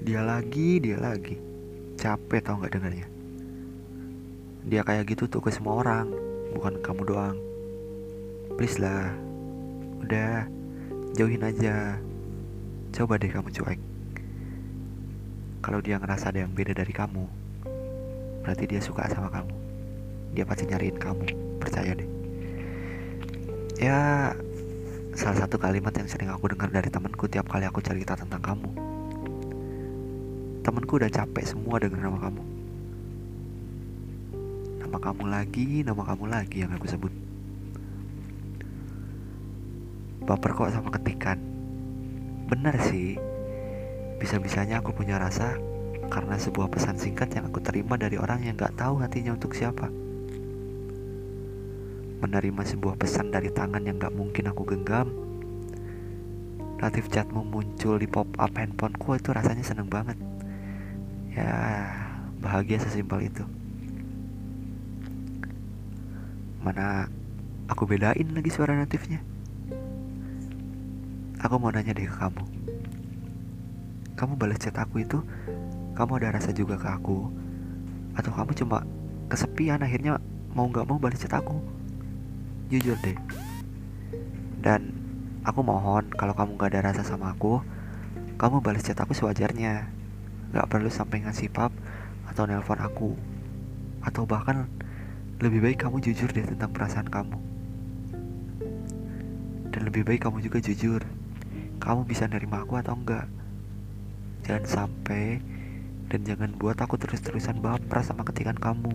Dia lagi, dia lagi. Capek tau gak dengarnya. Dia kayak gitu tuh ke semua orang, bukan kamu doang. Please lah. Udah, jauhin aja. Coba deh kamu cuek. Kalau dia ngerasa ada yang beda dari kamu, berarti dia suka sama kamu. Dia pasti nyariin kamu, percaya deh. Ya, salah satu kalimat yang sering aku dengar dari temanku tiap kali aku cerita tentang kamu. Temanku udah capek semua dengar nama kamu. Nama kamu lagi, nama kamu lagi yang aku sebut. Baper kok sama ketikan. Bener sih, bisa-bisanya aku punya rasa karena sebuah pesan singkat yang aku terima dari orang yang gak tahu hatinya untuk siapa. Menerima sebuah pesan dari tangan yang gak mungkin aku genggam. Notif chatmu muncul di pop up handphoneku itu rasanya seneng banget. Ya, bahagia sesimpel itu. Mana aku bedain lagi suara notifnya. Aku mau nanya deh ke kamu. Kamu balas chat aku itu, kamu ada rasa juga ke aku? Atau kamu cuma kesepian akhirnya mau gak mau balas chat aku? Jujur deh. Dan aku mohon kalau kamu gak ada rasa sama aku, kamu balas chat aku sewajarnya. Gak perlu sampai ngasih pap atau nelpon aku. Atau bahkan lebih baik kamu jujur deh tentang perasaan kamu. Dan lebih baik kamu juga jujur. Kamu bisa nerima aku atau enggak? Jangan sampai dan jangan buat aku terus-terusan baper sama ketikan kamu.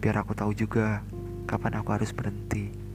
Biar aku tahu juga kapan aku harus berhenti.